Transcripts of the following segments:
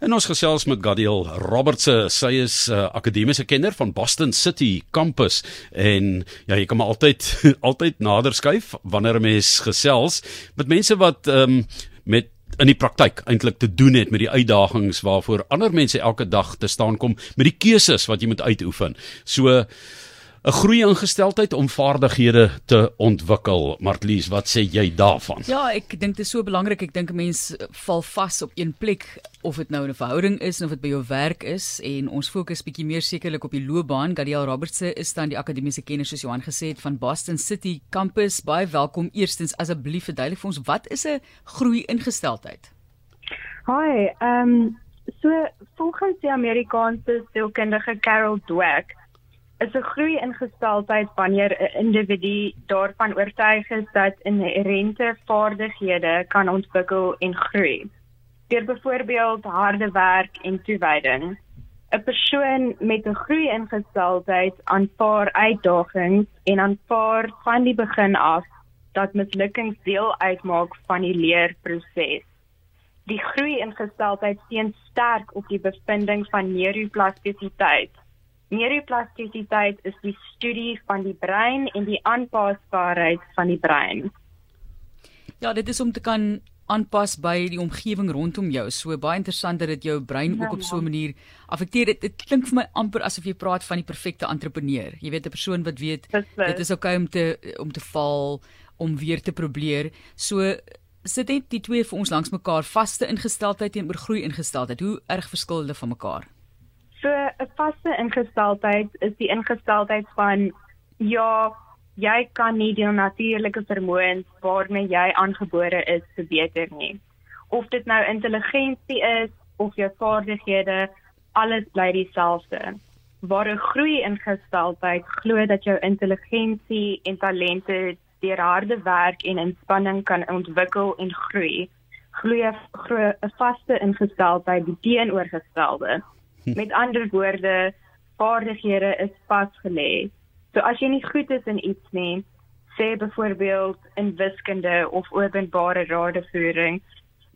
En ons gesels met Gadiel Robertse. Sy is 'n uh, akademiese kenner van Boston City Campus en ja, jy kan maar altyd altyd nader skuif wanneer 'n mens gesels met mense wat ehm um, met in die praktyk eintlik te doen het met die uitdagings waarvoor ander mense elke dag te staan kom met die keuses wat jy moet uitoefen. So 'n groei ingesteldheid om vaardighede te ontwikkel. Martlies, wat sê jy daarvan? Ja, ek dink dit is so belangrik. Ek dink 'n mens val vas op een plek of dit nou 'n verhouding is of dit by jou werk is en ons fokus bietjie meer sekerlik op die loopbaan. Gadiel Robertse is dan die akademiese kenner soos Johan gesê het van Boston City Campus. Baie welkom. Eerstens asseblief verduidelik vir ons wat is 'n groei ingesteldheid? Hi, ehm um, so volgens die Amerikaanse sielkundige Carol Dweck is 'n groei ingesteldheid wanneer 'n individu daarvan oortuig is dat inherente vaardighede kan ontwikkel en groei. Deur byvoorbeeld harde werk en toewyding. 'n Persoon met 'n groei ingesteldheid aanvaar uitdagings en aanvaar van die begin af dat mislukkings deel uitmaak van die leerproses. Die groei ingesteldheid steun sterk op die bevinding van neuroplastisiteit Neuroplastisiteit is die studie van die brein en die aanpasbaarheid van die brein. Ja, dit is om te kan aanpas by die omgewing rondom jou. So baie interessant dat dit jou brein ook op so 'n manier affekteer. Dit, dit klink vir my amper asof jy praat van die perfekte entrepreneur. Jy weet 'n persoon wat weet dit is oukei okay om te om te val, om weer te probeer. So sit net die twee vir ons langs mekaar vaste ingesteldheid teenoor groei ingesteldheid. Hoe erg verskil hulle van mekaar? So 'n vaste ingesteldheid is die ingesteldheid van ja, jy kan nie die natuurlike vermoëns waarmee jy aangebore is verbeter nie. Of dit nou intelligensie is of jou vaardighede, alles bly dieselfde. Waar 'n groei ingesteldheid glo dat jou intelligensie en talente deur harde werk en inspanning kan ontwikkel en groei. Glo 'n vaste ingesteldheid die teenoorgestelde. Met ander woorde, vaardighede is vasgelê. So as jy nie goed is in iets nie, sê byvoorbeeld in wiskunde of openbare radevoering,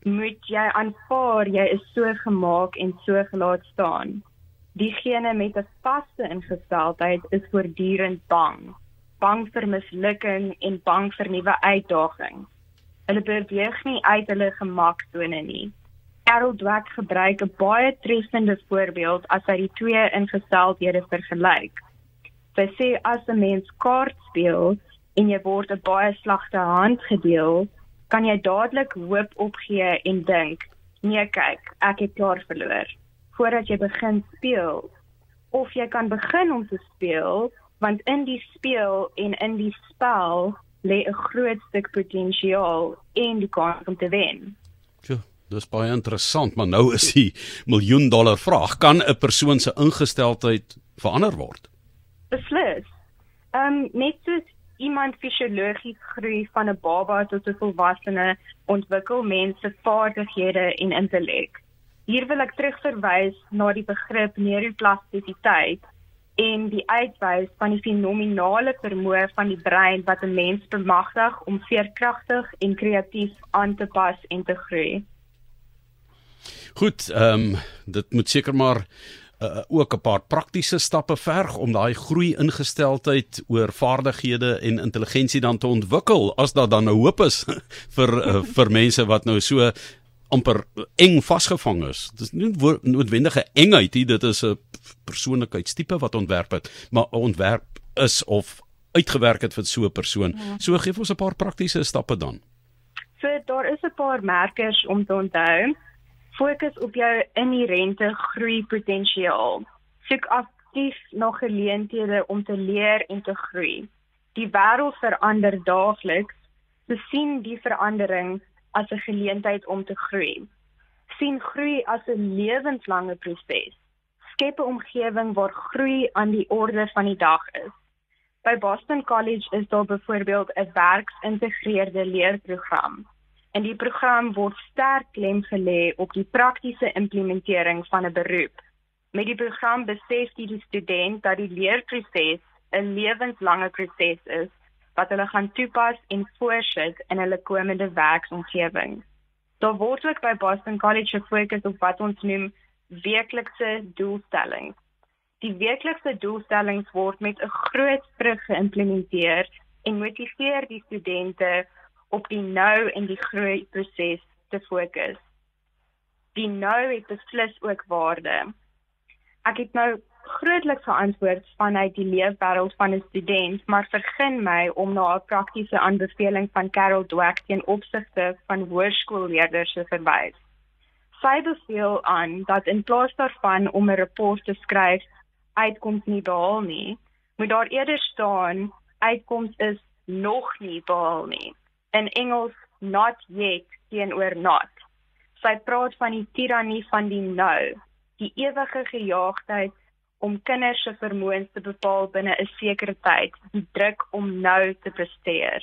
moet jy aanvaar jy is so gemaak en so gelaat staan. Diegene met 'n vaste ingesteldheid is voortdurend bang, bang vir mislukking en bang vir nuwe uitdagings. Hulle beweeg nie uit hulle gemaksone nie. Carol Dweck gebruik 'n baie treffende voorbeeld as hy die twee ingesteldhede vergelyk. Sy sê as 'n mens kaart speel en jy word 'n baie slegte hand gedeel, kan jy dadelik hoop opgee en dink, "Nee, kyk, ek het klaar verloor." Voordat jy begin speel, of jy kan begin om te speel, want in die speel en in die spel lê 'n groot stuk potensiaal en die kans om te wen. Sjoe. Dis baie interessant, maar nou is die miljoen dollar vraag: kan 'n persoon se ingesteldheid verander word? Beslis. Ehm um, net soos iemand fisiologies groei van 'n baba tot 'n volwassene, ontwikkel mense vaardighede en intellek. Hier wil ek terugverwys na die begrip neuroplastisiteit en die uitwys van die fenominale vermoë van die brein wat 'n mens bemagtig om veerkragtig en kreatief aan te pas en te groei. Goed, ehm um, dit moet seker maar uh, ook 'n paar praktiese stappe verg om daai groei ingesteldheid oor vaardighede en intelligensie dan te ontwikkel as daar dan 'n hoop is vir uh, vir mense wat nou so amper eng vasgevang is. Dit is nie noodwendige engheid nie, dit is 'n persoonlikheidstipe wat ontwerp het, maar ontwerp is of uitgewerk het vir so 'n persoon. Ja. So gee ons 'n paar praktiese stappe dan. So daar is 'n paar merkers om te onthou. Fokus op jou inherente groeipotensiaal. Soek aktief na geleenthede om te leer en te groei. Die wêreld verander daagliks. Besien die verandering as 'n geleentheid om te groei. sien groei as 'n lewenslange proses. Skep 'n omgewing waar groei aan die orde van die dag is. By Boston College is daar byvoorbeeld 'n werksintegreerde leerprogram In die program word sterk klem gelê op die praktiese implementering van 'n beroep. Met die program besef die student dat die leerproses 'n lewenslange proses is wat hulle gaan toepas en voorsit in hulle komende werksomgewing. Daar word ook by Boston College gefokus op wat ons noem weeklikse doelstellings. Die weeklikse doelstellings word met 'n groot sprug geïmplementeer en motiveer die studente op die nou en die groei proses te fokus. Die nou het beslis ook waarde. Ek het nou grootliks geantwoord vanuit die leefwêreld van 'n student, maar vergun my om na 'n praktiese aanbeveling van Carol Dweck teen opsigte van hoërskoolleerders te verwys. Sy beveel aan dat in plaas daarvan om 'n rapport te skryf uitkoms nie behaal nie, moet daar eerder staan uitkoms is nog nie behaal nie. In Engels not yet teenoor not. Sy praat van die tirannie van die nou, die ewige gejaagdheid om kinders se vermoëns te bepaal binne 'n sekere tyd, die druk om nou te presteer.